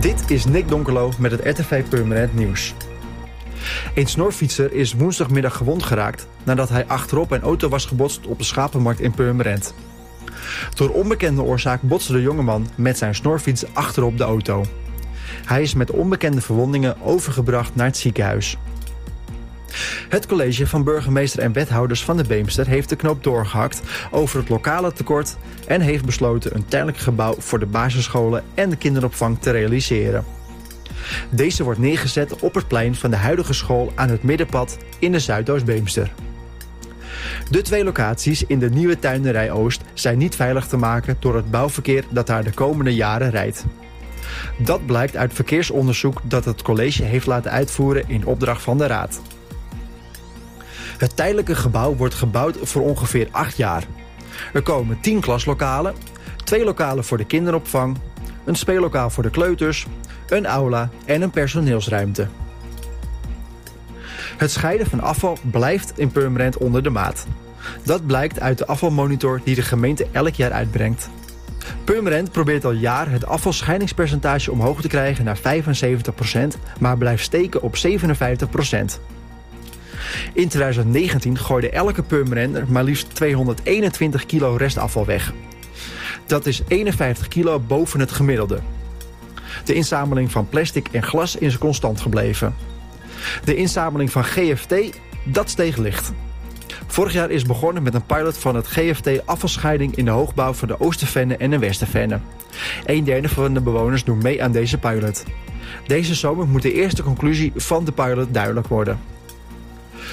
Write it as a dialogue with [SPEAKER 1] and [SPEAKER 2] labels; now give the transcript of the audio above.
[SPEAKER 1] Dit is Nick Donkelo met het RTV Permanent Nieuws. Een snorfietser is woensdagmiddag gewond geraakt nadat hij achterop een auto was gebotst op de schapenmarkt in Purmerend. Door onbekende oorzaak botste de jongeman met zijn snorfiets achterop de auto. Hij is met onbekende verwondingen overgebracht naar het ziekenhuis. Het college van burgemeester en wethouders van de Beemster heeft de knoop doorgehakt over het lokale tekort en heeft besloten een tijdelijk gebouw voor de basisscholen en de kinderopvang te realiseren. Deze wordt neergezet op het plein van de huidige school aan het middenpad in de Zuidoost-Beemster. De twee locaties in de nieuwe tuinerij Oost zijn niet veilig te maken door het bouwverkeer dat daar de komende jaren rijdt. Dat blijkt uit verkeersonderzoek dat het college heeft laten uitvoeren in opdracht van de Raad. Het tijdelijke gebouw wordt gebouwd voor ongeveer 8 jaar. Er komen 10 klaslokalen, twee lokalen voor de kinderopvang, een speellokaal voor de kleuters, een aula en een personeelsruimte. Het scheiden van afval blijft in Purmerend onder de maat. Dat blijkt uit de afvalmonitor die de gemeente elk jaar uitbrengt. Purmerend probeert al jaar het afvalscheidingspercentage omhoog te krijgen naar 75%, maar blijft steken op 57%. In 2019 gooide elke Purmerender maar liefst 221 kilo restafval weg. Dat is 51 kilo boven het gemiddelde. De inzameling van plastic en glas is constant gebleven. De inzameling van GFT, dat steeg licht. Vorig jaar is begonnen met een pilot van het GFT afvalscheiding in de hoogbouw van de Oostervenne en de Westervenne. Een derde van de bewoners doen mee aan deze pilot. Deze zomer moet de eerste conclusie van de pilot duidelijk worden.